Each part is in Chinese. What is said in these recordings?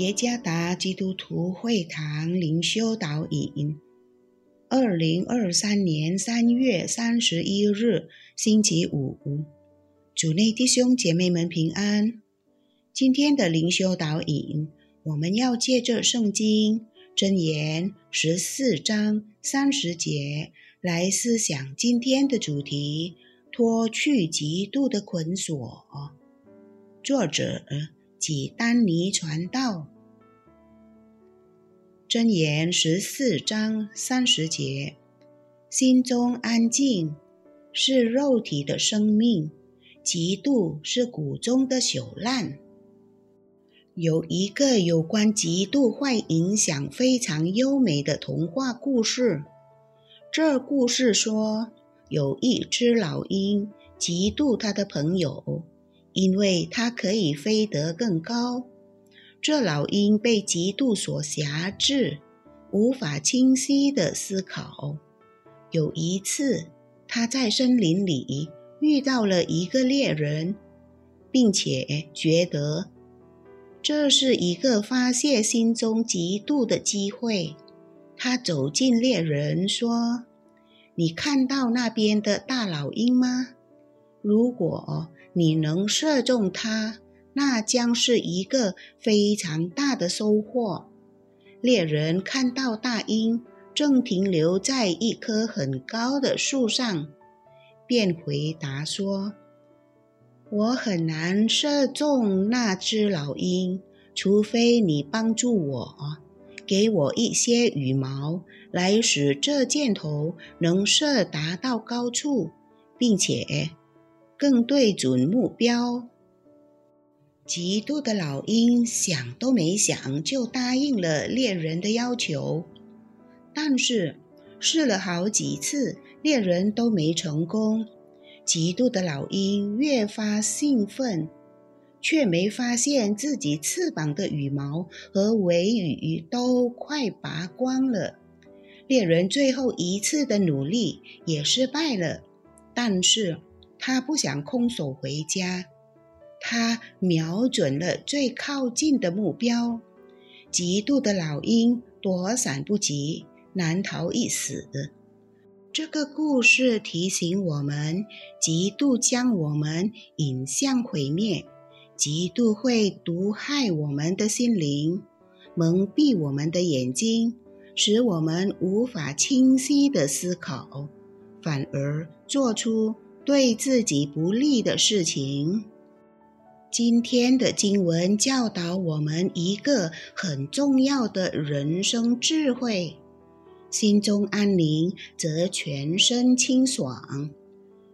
耶加达基督徒会堂灵修导引，二零二三年三月三十一日，星期五，主内弟兄姐妹们平安。今天的灵修导引，我们要借着圣经箴言十四章三十节来思想今天的主题：脱去极度的捆锁。作者。即丹尼传道，箴言十四章三十节：心中安静是肉体的生命，嫉妒是骨中的朽烂。有一个有关嫉妒坏影响非常优美的童话故事。这故事说，有一只老鹰嫉妒它的朋友。因为它可以飞得更高，这老鹰被嫉妒所辖制，无法清晰地思考。有一次，他在森林里遇到了一个猎人，并且觉得这是一个发泄心中嫉妒的机会。他走近猎人，说：“你看到那边的大老鹰吗？如果……”你能射中它，那将是一个非常大的收获。猎人看到大鹰正停留在一棵很高的树上，便回答说：“我很难射中那只老鹰，除非你帮助我，给我一些羽毛，来使这箭头能射达到高处，并且。”更对准目标。嫉妒的老鹰想都没想就答应了猎人的要求，但是试了好几次，猎人都没成功。嫉妒的老鹰越发兴奋，却没发现自己翅膀的羽毛和尾羽都快拔光了。猎人最后一次的努力也失败了，但是。他不想空手回家，他瞄准了最靠近的目标。嫉妒的老鹰躲闪不及，难逃一死。这个故事提醒我们：嫉妒将我们引向毁灭，嫉妒会毒害我们的心灵，蒙蔽我们的眼睛，使我们无法清晰的思考，反而做出。对自己不利的事情。今天的经文教导我们一个很重要的人生智慧：心中安宁，则全身清爽。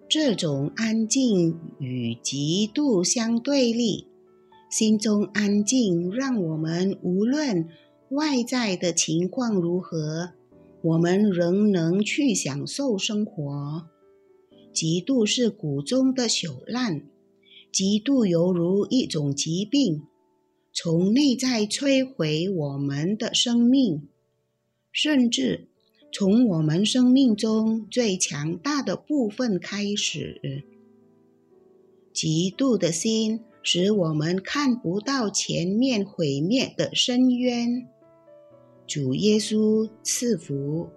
这种安静与极度相对立。心中安静，让我们无论外在的情况如何，我们仍能去享受生活。嫉妒是骨中的朽烂，嫉妒犹如一种疾病，从内在摧毁我们的生命，甚至从我们生命中最强大的部分开始。嫉妒的心使我们看不到前面毁灭的深渊。主耶稣赐福。